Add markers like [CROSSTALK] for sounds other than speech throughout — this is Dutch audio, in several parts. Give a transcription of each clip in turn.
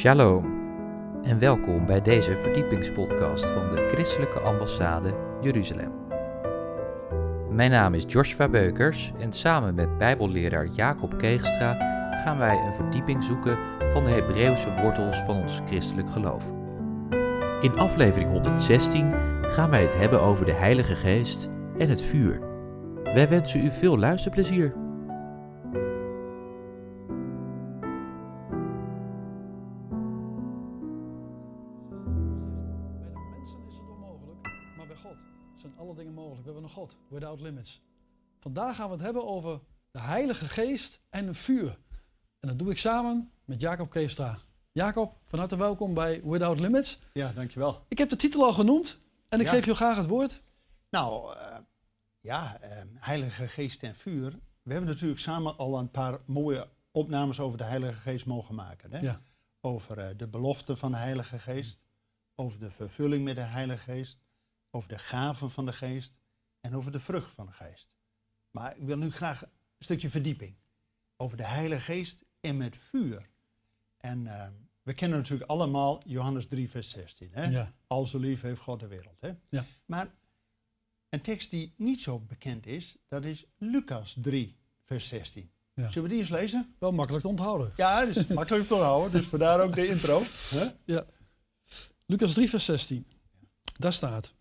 Shalom en welkom bij deze verdiepingspodcast van de Christelijke Ambassade Jeruzalem. Mijn naam is Joshua Beukers en samen met Bijbelleraar Jacob Keegstra gaan wij een verdieping zoeken van de Hebreeuwse wortels van ons christelijk geloof. In aflevering 116 gaan wij het hebben over de Heilige Geest en het vuur. Wij wensen u veel luisterplezier. Vandaag gaan we het hebben over de Heilige Geest en een vuur. En dat doe ik samen met Jacob Keestra. Jacob, van harte welkom bij Without Limits. Ja, dankjewel. Ik heb de titel al genoemd en ik Ja. geef je graag het woord. Nou, eh, ja, eh, Heilige Geest en vuur. We hebben natuurlijk samen al een paar mooie opnames over de Heilige Geest mogen maken. Hè? Ja. Over eh, de belofte van de Heilige Geest, over de vervulling met de Heilige Geest, over de gaven van de Geest en over de vrucht van de Geest. Maar ik wil nu graag een stukje verdieping over de Heilige Geest en met vuur. En eh, we kennen natuurlijk allemaal Johannes 3, vers 16. Hè? Ja. Al zo lief heeft God de wereld. Hè? Ja. Maar een tekst die niet zo bekend is, dat is Lucas 3, vers 16. Ja. Zullen we die eens lezen? Wel makkelijk te onthouden. Ja, dat is makkelijk te houden, dus vandaar ook de intro. Hè? Lucas 3, vers 16. Daar staat.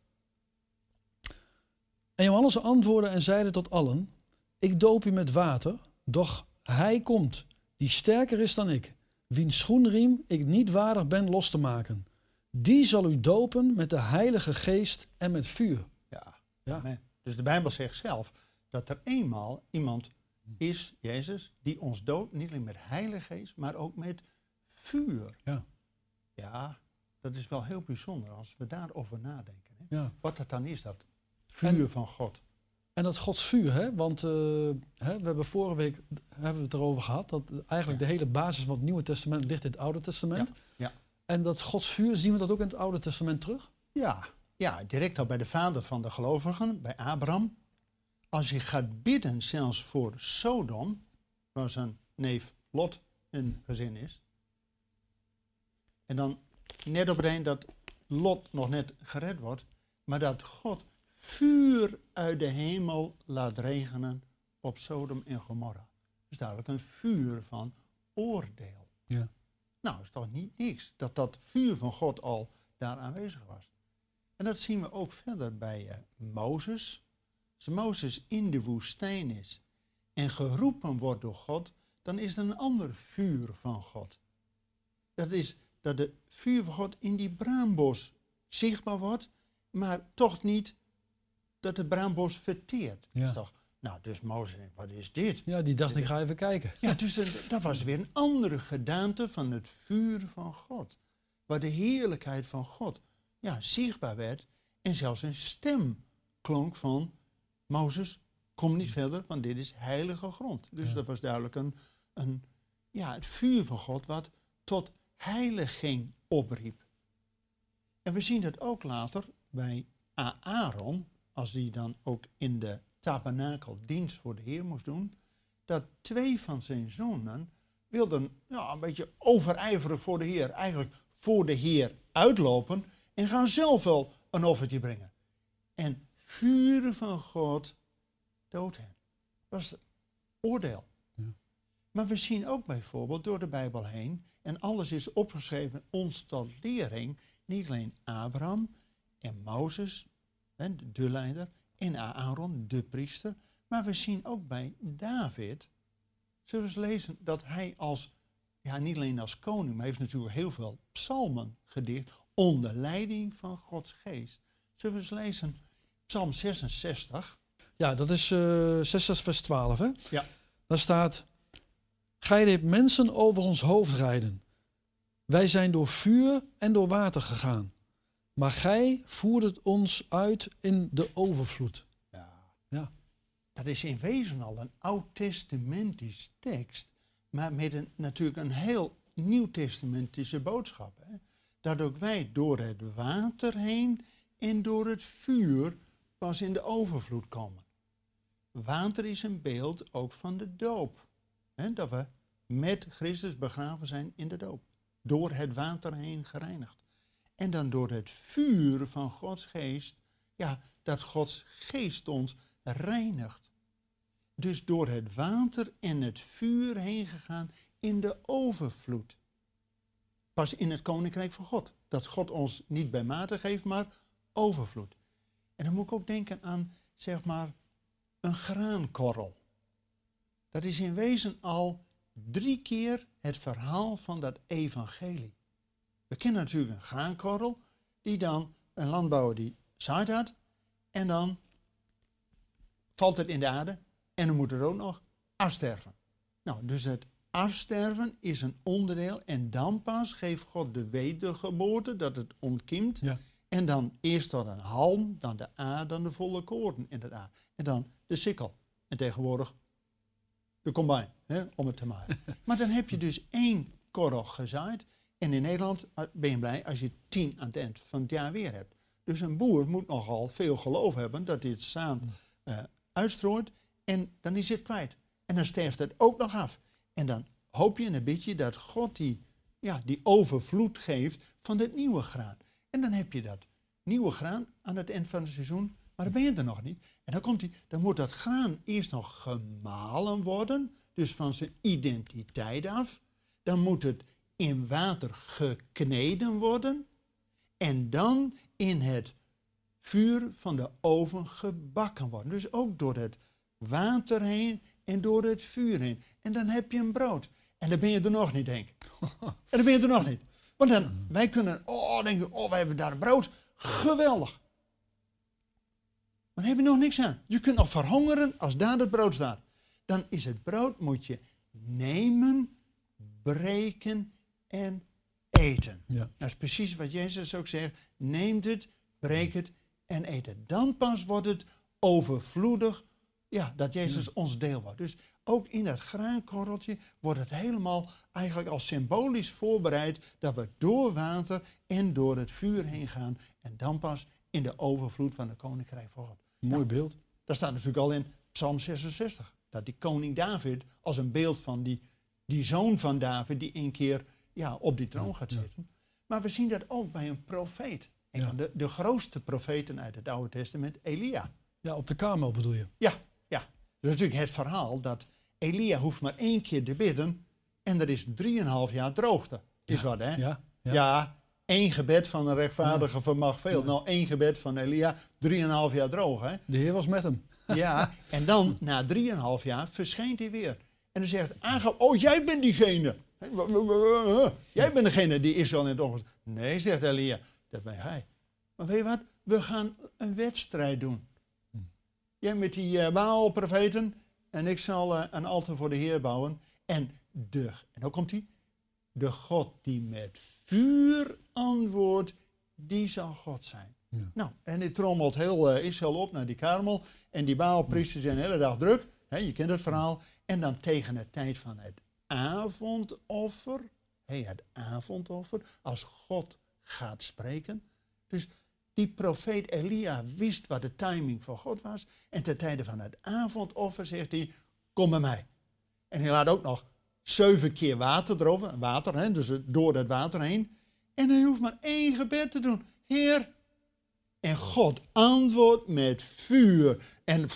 En Johannes antwoordde en zeide tot allen: Ik doop u met water, doch hij komt, die sterker is dan ik, wiens schoenriem ik niet waardig ben los te maken. Die zal u dopen met de Heilige Geest en met vuur. Ja. Dus de Bijbel zegt zelf dat er eenmaal iemand is, Jezus, die ons doopt, niet alleen met heilige geest, maar ook met vuur. Ja. Ja, dat is wel heel bijzonder als we daarover nadenken. Hè? Ja. Wat dat dan is, dat vuur En- van God. En dat Gods vuur, hè? want eh, hè, we hebben vorige week hebben we het erover gehad, dat eigenlijk de hele basis van het Nieuwe Testament ligt in het Oude Testament. ja. En dat Gods vuur, zien we dat ook in het Oude Testament terug? Ja, ja, direct al bij de vader van de gelovigen, bij Abraham. Als je gaat bidden zelfs voor Sodom, waar zijn neef Lot een gezin is. En dan net op het dat Lot nog net gered wordt, maar dat God vuur uit de hemel laat regenen op Sodom en Gomorra. Dat is duidelijk een vuur van oordeel. Ja. Nou, is toch niet niks dat dat vuur van God al daar aanwezig was. En dat zien we ook verder bij eh, Mozes. Als Mozes in de woestijn is en geroepen wordt door God, dan is er een ander vuur van God. Dat is dat de vuur van God in die braambos zichtbaar wordt, maar toch niet dat de braambos verteert. Ja. Is toch, nou, dus Mozes denkt, wat is dit? Ja, die dacht ik ga even kijken. Ja, dus dat was weer een andere gedaante van het vuur van God. Waar de heerlijkheid van God ja, zichtbaar werd en zelfs een stem klonk van Mozes, kom niet verder, want dit is heilige grond. Dus Ja. dat was duidelijk een, een, ja, het vuur van God wat tot heiliging opriep. En we zien dat ook later bij Aaron, als die dan ook in de tabernakel dienst voor de Heer moest doen, dat twee van zijn zonen wilden ja, een beetje overijveren voor de Heer. Eigenlijk voor de Heer uitlopen en gaan zelf wel een offertje brengen. En vuren van God dood hen. Dat was het oordeel. Ja. Maar we zien ook bijvoorbeeld door de Bijbel heen, en alles is opgeschreven ons tot lering, niet alleen Abraham en Mozes, de leider, en Aaron, de priester, maar we zien ook bij David, zullen we eens lezen dat hij als, ja niet alleen als koning, maar heeft natuurlijk heel veel psalmen gedicht onder leiding van Gods geest. Zullen we eens lezen Psalm 66? Ja, dat is eh 6 vers 12. Hè? Ja. Daar staat: Gij deed mensen over ons hoofd rijden. Wij zijn door vuur en door water gegaan. Maar gij voerdet ons uit in de overvloed. Ja. Ja. Dat is in wezen al een oud-testamentisch tekst, maar met een, natuurlijk een heel nieuw-testamentische boodschap. Hè? Dat ook wij door het water heen en door het vuur pas in de overvloed komen. Water is een beeld ook van de doop. Hè? Dat we met Christus begraven zijn in de doop. door het water heen gereinigd. En dan door het vuur van Gods geest, ja, dat Gods geest ons reinigt. Dus door het water en het vuur heen gegaan in de overvloed. Pas in het koninkrijk van God. Dat God ons niet bij mate geeft, maar overvloed. En dan moet ik ook denken aan, zeg maar, een graankorrel. Dat is in wezen al drie keer het verhaal van dat evangelie. We kennen natuurlijk een graankorrel, die dan een landbouwer die zaait had, en dan valt het in de aarde en dan moet het ook nog afsterven. Nou, dus het afsterven is een onderdeel en dan pas geeft God de wedergeboorte, dat het ontkiemt. Ja. En dan eerst tot een halm, dan de A, dan de volle koorden in de A. En dan de sikkel. En tegenwoordig de combine, hè, om het te maken. [LAUGHS] maar dan heb je dus één korrel gezaaid. En in Nederland eh, ben je blij als je tien aan het eind van het jaar weer hebt. Dus een boer moet nogal veel geloof hebben dat hij het zaan uh, uitstrooit. En dan is het kwijt. En dan sterft het ook nog af. En dan hoop je een beetje dat God die, ja, die overvloed geeft van het nieuwe graan. En dan heb je dat nieuwe graan aan het eind van het seizoen, maar dan ben je er nog niet. En dan, komt die, dan moet dat graan eerst nog gemalen worden, dus van zijn identiteit af. Dan moet het in water gekneden worden en dan in het vuur van de oven gebakken worden. Dus ook door het water heen en door het vuur heen. En dan heb je een brood. En dan ben je er nog niet, denk ik. [LAUGHS] En dan ben je er nog niet. Want dan, wij kunnen, oh, denken, oh, wij hebben daar een brood. Geweldig. Maar dan heb je nog niks aan. Je kunt nog verhongeren als daar het brood staat. Dan is het brood, moet je nemen, breken en eten. Ja. Dat is precies wat Jezus ook zegt. Neem het, breek het en eet het. Dan pas wordt het overvloedig, ja, dat Jezus ons deel wordt. Dus ook in dat graankorreltje wordt het helemaal eigenlijk als symbolisch voorbereid dat we door water en door het vuur heen gaan en dan pas in de overvloed van de koninkrijk van God. Mooi beeld. Dat staat natuurlijk al in Psalm 66. Dat die koning David als een beeld van die, die zoon van David die een keer ja, op die troon gaat zitten. Maar we zien dat ook bij een profeet. Een van de, de grootste profeten uit het Oude Testament, Elia. Ja, op de Karmel bedoel je. Ja, ja. Dat is natuurlijk het verhaal dat Elia hoeft maar één keer te bidden en er is drieënhalf jaar droogte. Is wat, hè? Ja. Ja. Ja. één gebed van een rechtvaardige vermag veel. Nou, één gebed van Elia, drieënhalf jaar droog, hè? De Heer was met hem. Ja, [LAUGHS] en dan na drieënhalf jaar verschijnt hij weer. En dan zegt Agab, oh jij bent diegene. Jij bent degene die Israël in het oog. Nee, zegt Elia, dat ben jij. Maar weet je wat? We gaan een wedstrijd doen. Jij met die uh, Baal-profeten en ik zal eh, een altaar voor de Heer bouwen. En de, en dan komt hij, de God die met vuur antwoordt, die zal God zijn. Ja. Nou, en die trommelt heel eh, Israël op naar die karmel. En die Baalpriesters zijn de hele dag druk. Je kent het verhaal. En dan tegen de tijd van het avondoffer. Hé, het avondoffer. Als God gaat spreken. Dus die profeet Elia wist wat de timing van God was. En ten tijde van het avondoffer zegt hij, kom bij mij. En hij laat ook nog zeven keer water erover. Water, hè, dus door het water heen. En hij hoeft maar één gebed te doen. Heer, en God antwoordt met vuur. En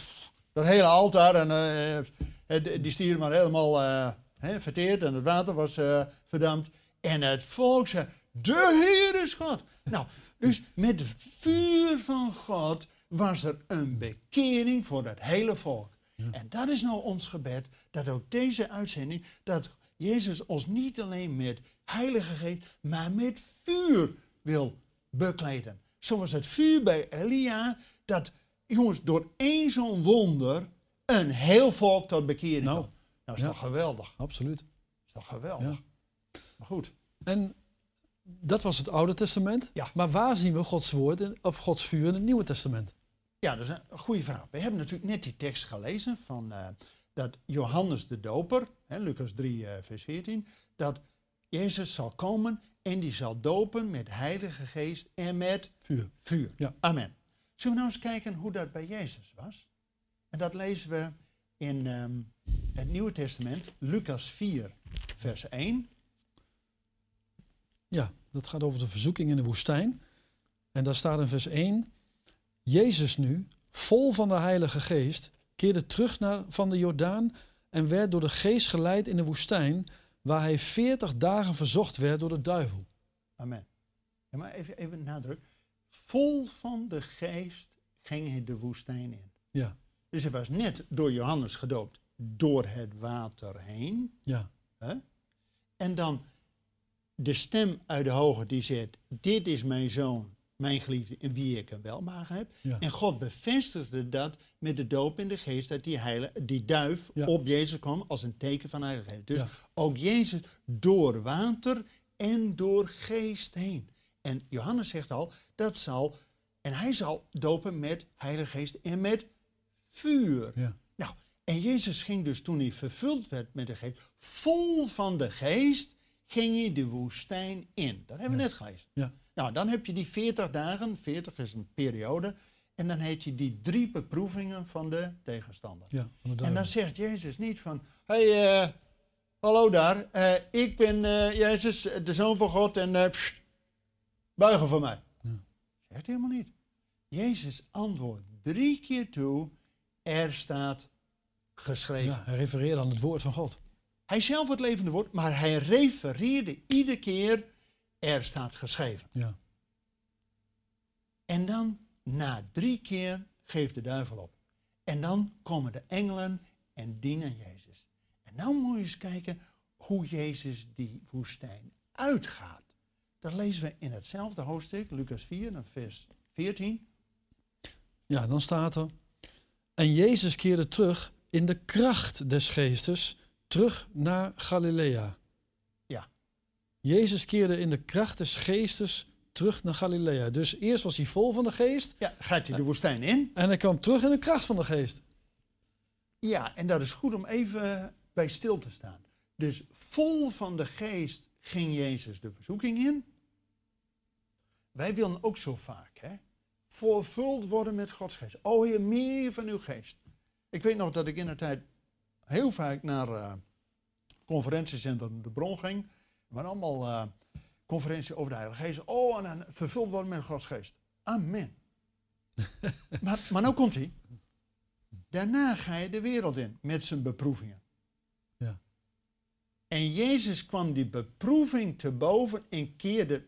dat hele altaar, en, eh, eh, die stier maar helemaal eh, hè, verteerd en het water was eh, verdampt. En het volk zei, de Heer is God. Nou, dus met het vuur van God was er een bekering voor dat hele volk. En dat is nou ons gebed, dat ook deze uitzending, dat Jezus ons niet alleen met heilige geest, maar met vuur wil bekleden. Zoals het vuur bij Elia, dat, jongens, door één zo'n wonder een heel volk tot bekering Nou. Nou, is ja. toch geweldig? Absoluut. Is toch geweldig? Maar goed. En dat was het Oude Testament. Ja. Maar waar zien we Gods woord in- of Gods vuur in het Nieuwe Testament? Ja, dat is een goede vraag. We hebben natuurlijk net die tekst gelezen van eh, dat Johannes de Doper, hè, Lucas 3, eh, vers 14, dat Jezus zal komen en die zal dopen met heilige geest en met Vuur. vuur. Ja. Amen. Zullen we nou eens kijken hoe dat bij Jezus was? En dat lezen we in ehm, het Nieuwe Testament, Lucas 4, vers 1. Ja, dat gaat over de verzoeking in de woestijn. En daar staat in vers 1: Jezus nu, vol van de Heilige Geest, keerde terug naar, van de Jordaan en werd door de Geest geleid in de woestijn, waar hij veertig dagen verzocht werd door de duivel. Amen. Ja, maar even, even nadruk. Vol van de geest ging hij de woestijn in. Ja, Dus hij was net door Johannes gedoopt door het water heen. ja, Hè? En dan de stem uit de hoge die zegt, dit is mijn zoon, mijn geliefde, in wie ik een welmagen heb. ja. En God bevestigde dat met de doop in de geest, dat die, die duif Ja. op Jezus kwam als een teken van heilige geest. Dus Ja. ook Jezus door water en door geest heen. En Johannes zegt al, dat zal, en hij zal dopen met heilige geest en met vuur. ja. Nou, en Jezus ging dus toen hij vervuld werd met de geest, vol van de geest, ging hij de woestijn in. Dat hebben we Ja. net gelezen. Ja. Nou, dan heb je die 40 dagen, 40 is een periode, en dan heet je die drie beproevingen van de tegenstander. ja En dan zegt Jezus niet van, hey, eh, hallo daar, eh, ik ben eh, Jezus, de Zoon van God, en pssst, buigen voor mij. Ja. Zegt helemaal niet. Jezus antwoordt drie keer toe, er staat geschreven. Ja, hij refereerde aan het woord van God. Hij zelf het levende woord, maar hij refereerde iedere keer, er staat geschreven. Ja, En dan, na drie keer, geeft de duivel op. En dan komen de engelen en dienen Jezus. En nou moet je eens kijken hoe Jezus die woestijn uitgaat. Dat lezen we in hetzelfde hoofdstuk, Lucas 4, en vers 14. ja, dan staat er. En Jezus keerde terug in de kracht des geestes, terug naar Galilea. Ja. Jezus keerde in de kracht des geestes terug naar Galilea. Dus eerst was hij vol van de geest Ja, gaat hij de woestijn in? en hij kwam terug in de kracht van de geest. Ja, en dat is goed om even bij stil te staan. Dus vol van de geest ging Jezus de verzoeking in. Wij willen ook zo vaak, hè? Vervuld worden met Gods geest. O Heer, meer van uw geest. Ik weet nog dat ik in de tijd heel vaak naar eh conferentiecentrum De Bron ging. Waren allemaal eh conferenties over de Heilige Geest. Oh, en dan vervuld worden met Gods geest. Amen. [LAUGHS] maar, maar nou komt hij. Daarna ga je de wereld in met zijn beproevingen. Ja. En Jezus kwam die beproeving te boven en keerde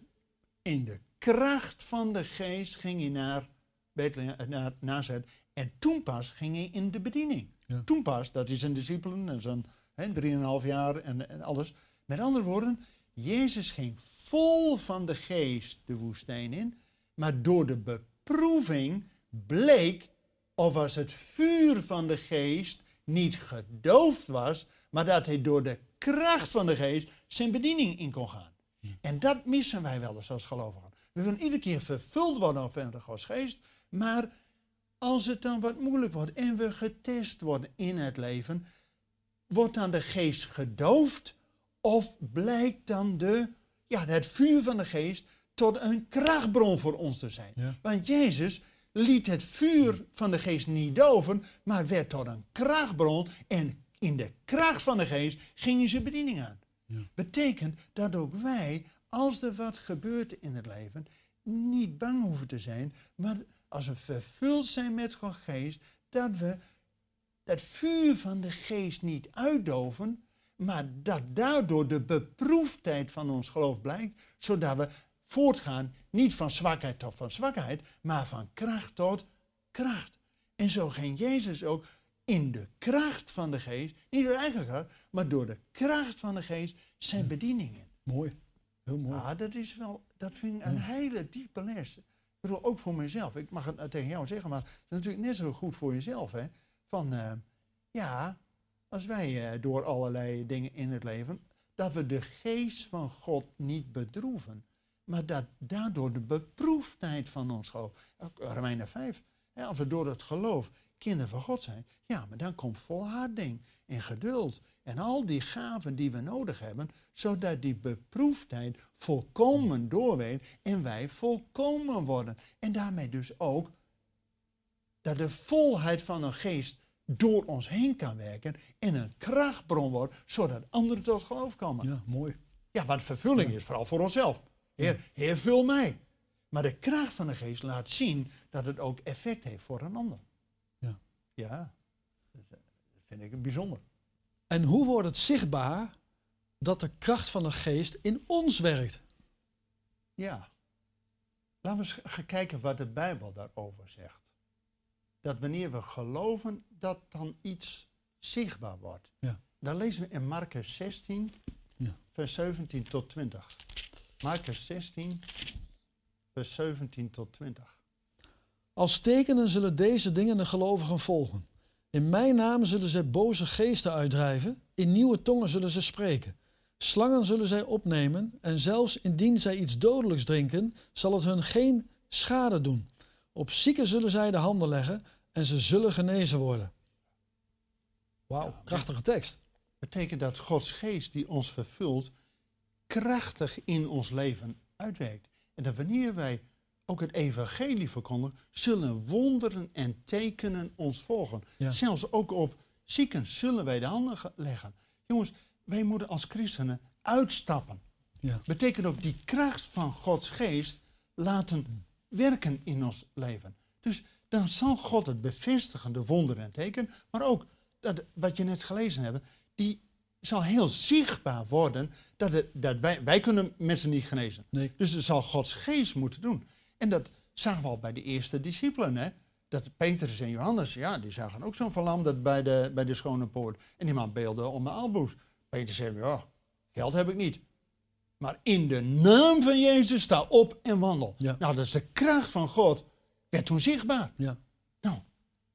in de kracht van de geest ging hij naar Bethlehem, eh, naar Nazareth. En toen pas ging hij in de bediening. Ja. Toen pas, dat is zijn discipelen en zijn hè, drieënhalf jaar en, en alles. Met andere woorden, Jezus ging vol van de geest de woestijn in. Maar door de beproeving bleek, of als het vuur van de geest niet gedoofd was, maar dat hij door de kracht van de geest zijn bediening in kon gaan. En dat missen wij wel eens als gelovigen. We willen iedere keer vervuld worden van de Gods geest, maar als het dan wat moeilijk wordt en we getest worden in het leven, wordt dan de geest gedoofd of blijkt dan de, ja, het vuur van de geest tot een krachtbron voor ons te zijn? Ja. Want Jezus liet het vuur van de geest niet doven, maar werd tot een krachtbron en in de kracht van de geest ging hij zijn bediening aan. Ja. Betekent dat ook wij, als er wat gebeurt in het leven, niet bang hoeven te zijn, maar als we vervuld zijn met Gods geest, dat we dat vuur van de geest niet uitdoven, maar dat daardoor de beproefdheid van ons geloof blijkt, zodat we voortgaan niet van zwakheid tot van zwakheid, maar van kracht tot kracht. En zo ging Jezus ook in de kracht van de geest, niet door eigen kracht, maar door de kracht van de geest zijn bediening in. Mooi. Heel mooi. Ah, dat is wel, dat vind ik een Ja. hele diepe les. Ik bedoel, ook voor mezelf. Ik mag het tegen jou zeggen, maar het is natuurlijk net zo goed voor jezelf. Hè? Van, eh, ja, als wij eh, door allerlei dingen in het leven, dat we de geest van God niet bedroeven. Maar dat daardoor de beproefdheid van ons geloof, Romeinen 5, hè, als we door het geloof kinderen van God zijn, ja, maar dan komt volharding en geduld en al die gaven die we nodig hebben, zodat die beproefdheid volkomen doorweegt en wij volkomen worden. En daarmee dus ook dat de volheid van een geest door ons heen kan werken en een krachtbron wordt, zodat anderen tot geloof komen. Ja, Ja, mooi. want vervulling Ja. is vooral voor onszelf. Heer, Heer, vul mij. Maar de kracht van de geest laat zien dat het ook effect heeft voor een ander. Ja. Dus, eh, dat vind ik bijzonder. En hoe wordt het zichtbaar dat de kracht van de geest in ons werkt? Ja. Laten we eens gaan kijken wat de Bijbel daarover zegt. Dat wanneer we geloven, dat dan iets zichtbaar wordt. Ja. Dan lezen we in Marcus 16, Ja. vers 17 tot 20. Marcus 16, vers 17 tot 20. Als tekenen zullen deze dingen de gelovigen volgen. In mijn naam zullen zij boze geesten uitdrijven, in nieuwe tongen zullen ze spreken. Slangen zullen zij opnemen, en zelfs indien zij iets dodelijks drinken, zal het hun geen schade doen. Op zieken zullen zij de handen leggen, en ze zullen genezen worden. Wauw, krachtige tekst. betekent dat Gods geest die ons vervult, krachtig in ons leven uitwerkt. En dat wanneer wij ook het evangelie verkondigen, zullen wonderen en tekenen ons volgen. Ja. Zelfs ook op zieken zullen wij de handen ge- leggen. Jongens, wij moeten als christenen uitstappen. Ja. Betekent ook die kracht van Gods geest laten werken in ons leven. Dus dan zal God het bevestigen, de wonderen en tekenen, maar ook dat, wat je net gelezen hebt, die zal heel zichtbaar worden dat, het, dat wij, wij kunnen mensen niet genezen. Nee. Dus het zal Gods geest moeten doen. En dat zagen we al bij de eerste discipelen. Hè? Dat Petrus en Johannes, ja, die zagen ook zo'n verlamd bij de, bij de schone poort. En die man beelde om de aalboes. Petrus zei, ja, geld heb ik niet. Maar in de naam van Jezus sta op en wandel. Ja. Nou, dat is de kracht van God. Werd toen zichtbaar. Ja. Nou,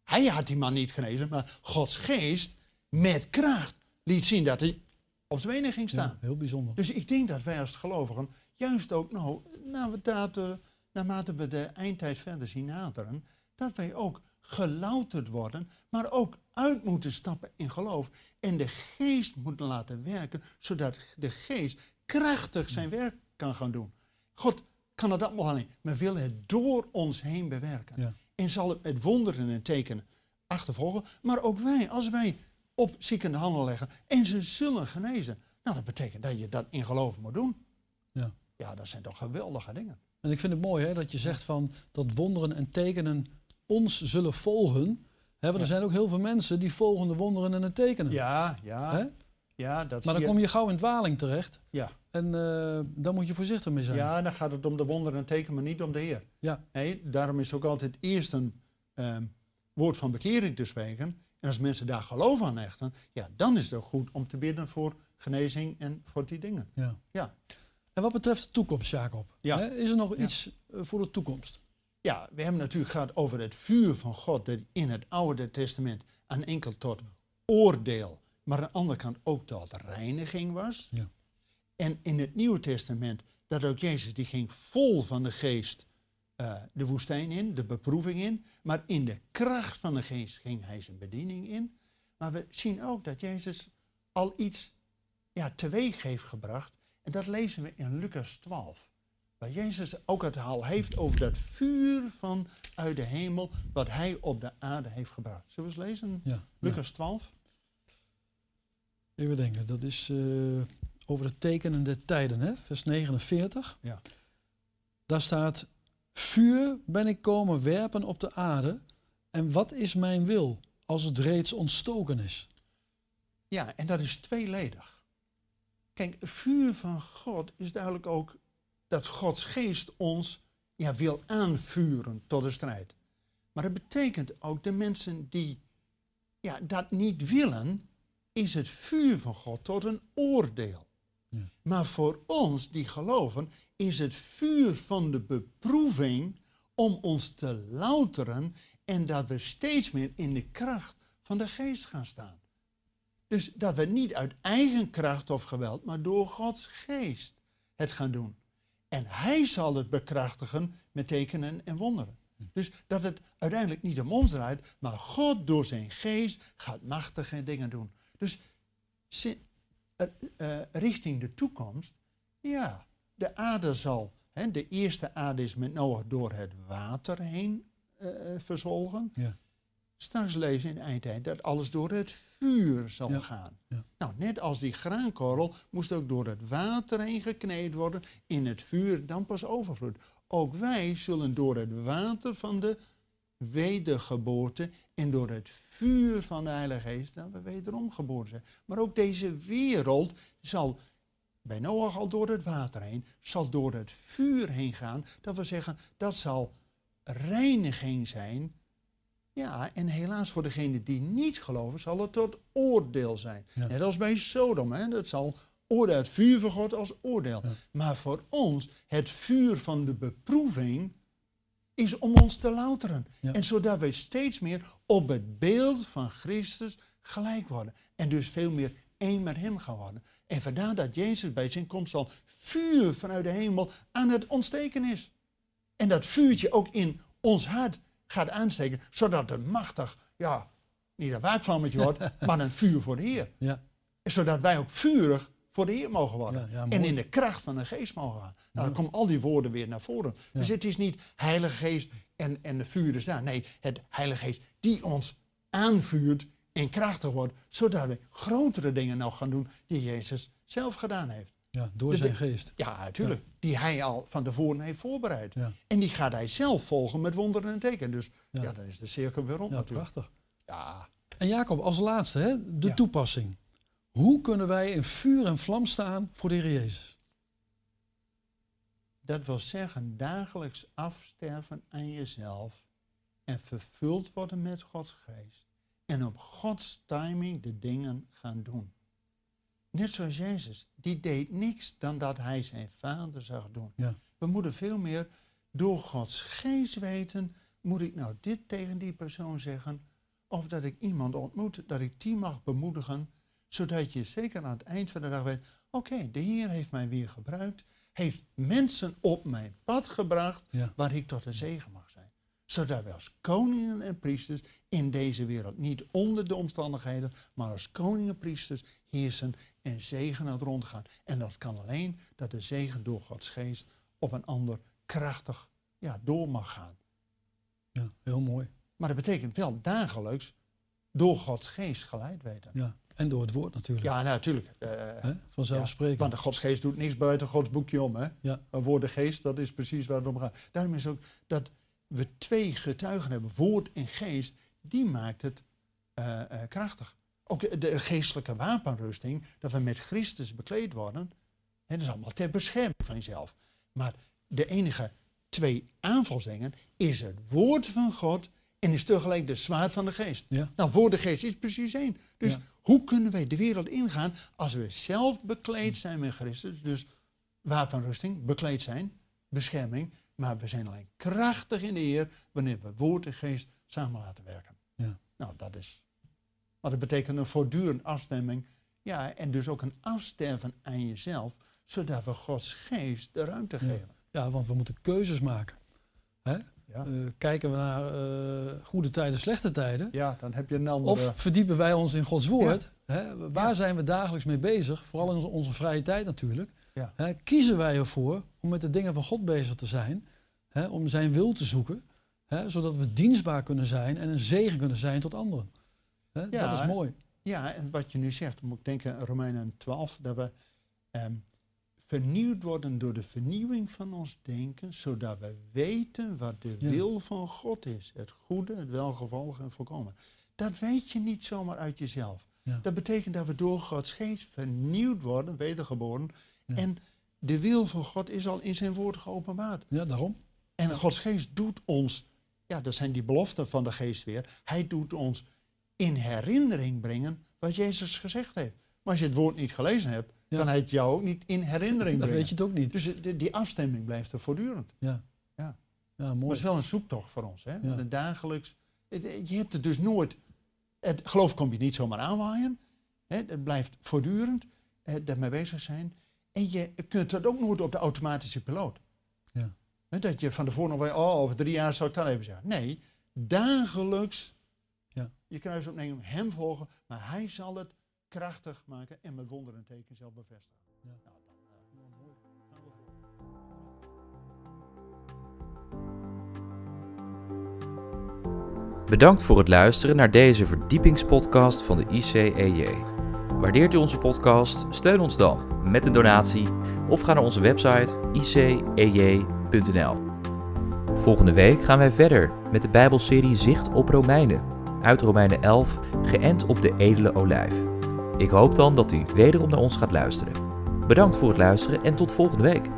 hij had die man niet genezen, maar Gods geest met kracht liet zien dat hij op zijn benen ging staan. ja, heel bijzonder. Dus ik denk dat wij als gelovigen juist ook, nou, naarmate, naarmate we de eindtijd verder zien naderen, dat wij ook gelouterd worden, maar ook uit moeten stappen in geloof en de geest moeten laten werken, zodat de geest krachtig zijn werk kan gaan doen. God kan het allemaal alleen, maar wil het door ons heen bewerken. Ja. En zal het met wonderen en tekenen achtervolgen, maar ook wij, als wij op zieken de handen leggen en ze zullen genezen. Nou, dat betekent dat je dat in geloof moet doen. Ja. Ja, dat zijn toch geweldige dingen. En ik vind het mooi hè, dat je zegt van dat wonderen en tekenen ons zullen volgen. Hè, want er zijn ook heel veel mensen die volgen de wonderen en de tekenen. Ja, ja, Hè? ja, dat Maar dan kom je gauw in dwaling terecht. Ja. En eh daar moet je voorzichtig mee zijn. Ja, dan gaat het om de wonderen en tekenen, maar niet om de Heer. Ja. Nee, daarom is ook altijd eerst een ehm, woord van bekering te spreken. En als mensen daar geloof aan hechten, ja, dan is het ook goed om te bidden voor genezing en voor die dingen. Ja. Ja. En wat betreft de toekomst, Jacob, Ja. hè, is er nog Ja. iets eh, voor de toekomst? Ja, we hebben natuurlijk gehad over het vuur van God dat in het Oude Testament aan enkel tot oordeel, maar aan de andere kant ook tot reiniging was. Ja. En in het Nieuwe Testament dat ook Jezus die ging vol van de geest eh, de woestijn in, de beproeving in, maar in de kracht van de geest ging hij zijn bediening in. Maar we zien ook dat Jezus al iets ja, teweeg heeft gebracht en dat lezen we in Lucas 12. Waar Jezus ook het haal heeft over dat vuur van uit de hemel, wat hij op de aarde heeft gebracht. Zullen we eens lezen? Ja. Lucas 12. Even denken, dat is eh, over de tekenen der tijden, hè? vers 49. Ja. Daar staat, vuur ben ik komen werpen op de aarde. En wat is mijn wil, als het reeds ontstoken is? Ja, en dat is tweeledig. Kijk, vuur van God is duidelijk ook dat Gods geest ons ja, wil aanvuren tot de strijd. Maar het betekent ook de mensen die ja, dat niet willen, is het vuur van God tot een oordeel. Ja. Maar voor ons die geloven, is het vuur van de beproeving om ons te louteren en dat we steeds meer in de kracht van de geest gaan staan. Dus dat we niet uit eigen kracht of geweld, maar door Gods geest het gaan doen. En Hij zal het bekrachtigen met tekenen en wonderen. Dus dat het uiteindelijk niet om ons draait, maar God door zijn geest gaat machtige dingen doen. Dus eh, eh, richting de toekomst, ja, de aarde zal, hè, de eerste aarde is met Noach door het water heen eh, eh, verzolgen. Ja. Straks leven in eindtijd dat alles door het vuur zal Ja. gaan. Ja. Nou, net als die graankorrel moest ook door het water heen gekneed worden, in het vuur dan pas overvloed. Ook wij zullen door het water van de wedergeboorte en door het vuur van de Heilige Geest dat we wederom geboren zijn. Maar ook deze wereld zal bij Noach al door het water heen, zal door het vuur heen gaan. Dat we zeggen, dat zal reiniging zijn. Ja, en helaas voor degenen die niet geloven, zal het tot oordeel zijn. Ja. Net als bij Sodom, hè? dat zal oordeel, het vuur van God als oordeel. Ja. Maar voor ons, het vuur van de beproeving, is om ons te louteren. Ja. En zodat wij steeds meer op het beeld van Christus gelijk worden. En dus veel meer één met hem gaan worden. En vandaar dat Jezus bij zijn komst al vuur vanuit de hemel aan het ontsteken is. En dat vuurtje ook in ons hart gaat aansteken, zodat het machtig, ja, niet een waakvlammetje wordt, [LAUGHS] maar een vuur voor de Heer. Ja, Zodat wij ook vurig voor de Heer mogen worden. Ja, ja, en in de kracht van de geest mogen gaan. Nou, dan komen al die woorden weer naar voren. Dus het is niet Heilige Geest en, en de vuur is daar. Nee, het Heilige Geest die ons aanvuurt en krachtig wordt. Zodat we grotere dingen nog gaan doen die Jezus zelf gedaan heeft. Ja door zijn geest. Ja, natuurlijk. Die hij al van tevoren heeft voorbereid. Ja, En die gaat hij zelf volgen met wonderen en tekenen. Dus ja. Ja. dan is de cirkel weer rond ja natuurlijk. prachtig. Ja, En Jacob, als laatste, hè, de toepassing. Hoe kunnen wij in vuur en vlam staan voor de Heer Jezus? dat wil zeggen dagelijks afsterven aan jezelf en vervuld worden met Gods geest. En op Gods timing de dingen gaan doen. Net zoals Jezus, die deed niks dan dat hij zijn vader zag doen. Ja. We moeten veel meer door Gods geest weten, moet ik nou dit tegen die persoon zeggen? Of dat ik iemand ontmoet, dat ik die mag bemoedigen, zodat je zeker aan het eind van de dag weet, oké, de Heer heeft mij weer gebruikt, heeft mensen op mijn pad gebracht Ja. waar ik tot een zegen mag. Zodat we als koningen en priesters in deze wereld niet onder de omstandigheden, maar als koningen en priesters heersen en zegen aan het rondgaan. En dat kan alleen dat de zegen door Gods geest op een ander krachtig ja, door mag gaan. Ja, heel mooi. Maar dat betekent wel dagelijks door Gods geest geleid weten. Ja. En door het woord natuurlijk. Ja, natuurlijk. Hè? Vanzelfsprekend. want de Godsgeest doet niks buiten Gods boekje om. Hè? Ja. Maar voor de geest, dat is precies waar het om gaat. Daarom is ook dat we twee getuigen hebben, woord en geest, die maakt het eh, eh, krachtig. Ook de geestelijke wapenrusting, dat we met Christus bekleed worden, hè, dat is allemaal ter bescherming van jezelf. Maar de enige twee aanvalsdingen is het woord van God en is tegelijk de zwaard van de geest. Ja. Nou, voor de geest is precies één. Dus Ja. hoe kunnen wij de wereld ingaan als we zelf bekleed zijn met Christus? Dus wapenrusting, bekleed zijn, bescherming. Maar we zijn alleen krachtig in de Heer wanneer we woord en geest samen laten werken. Ja. Nou, dat is. Maar dat betekent een voortdurend afstemming. Ja, en dus ook een afsterven aan jezelf, zodat we Gods geest de ruimte Ja. geven. Ja, want we moeten keuzes maken. Hè? Ja. Eh, kijken we naar eh, goede tijden, slechte tijden. ja, dan heb je een andere. Of verdiepen wij ons in Gods woord? Hè? Waar zijn we dagelijks mee bezig? Vooral in onze, onze vrije tijd natuurlijk. Hè? Kiezen wij ervoor om met de dingen van God bezig te zijn? Hè? Om zijn wil te zoeken? Hè? Zodat we dienstbaar kunnen zijn en een zegen kunnen zijn tot anderen. Hè? Ja, Dat is mooi. Ja, en wat je nu zegt, moet ik denken aan Romeinen 12, dat we ehm, vernieuwd worden door de vernieuwing van ons denken, zodat we weten wat de Ja. wil van God is. Het goede, het welgevallige en volkomen. Dat weet je niet zomaar uit jezelf. Ja. Dat betekent dat we door Gods geest vernieuwd worden, wedergeboren. Ja. En de wil van God is al in zijn woord geopenbaard. Ja, daarom. En Gods geest doet ons, ja, dat zijn die beloften van de geest weer. Hij doet ons in herinnering brengen wat Jezus gezegd heeft. Maar als je het woord niet gelezen hebt, Ja. kan hij het jou ook niet in herinnering Dan brengen. weet je het ook niet. Dus die, die afstemming blijft er voortdurend. Ja, Ja. ja Maar mooi. het is wel een zoektocht voor ons. Hè? Ja. Dagelijks, het- je hebt het dus nooit, het geloof kom je niet zomaar aanwaaien. Hè? Het blijft voortdurend eh, daarmee bezig zijn. En je kunt het ook nooit op de automatische piloot. Ja. Dat je van tevoren nog weet, oh, over drie jaar zou ik dan even zeggen. Nee, dagelijks Ja. je kruis opnemen, hem volgen, maar hij zal het krachtig maken en met wonderen en tekens zelf bevestigen. Ja. Nou, dan, eh, voor. Bedankt voor het luisteren naar deze verdiepingspodcast van de ICEJ. Waardeert u onze podcast? Steun ons dan met een donatie of ga naar onze website icej.nl. Volgende week gaan wij verder met de Bijbelserie Zicht op Romeinen. Uit Romeinen 11, geënt op de edele olijf. Ik hoop dan dat u wederom naar ons gaat luisteren. Bedankt voor het luisteren en tot volgende week.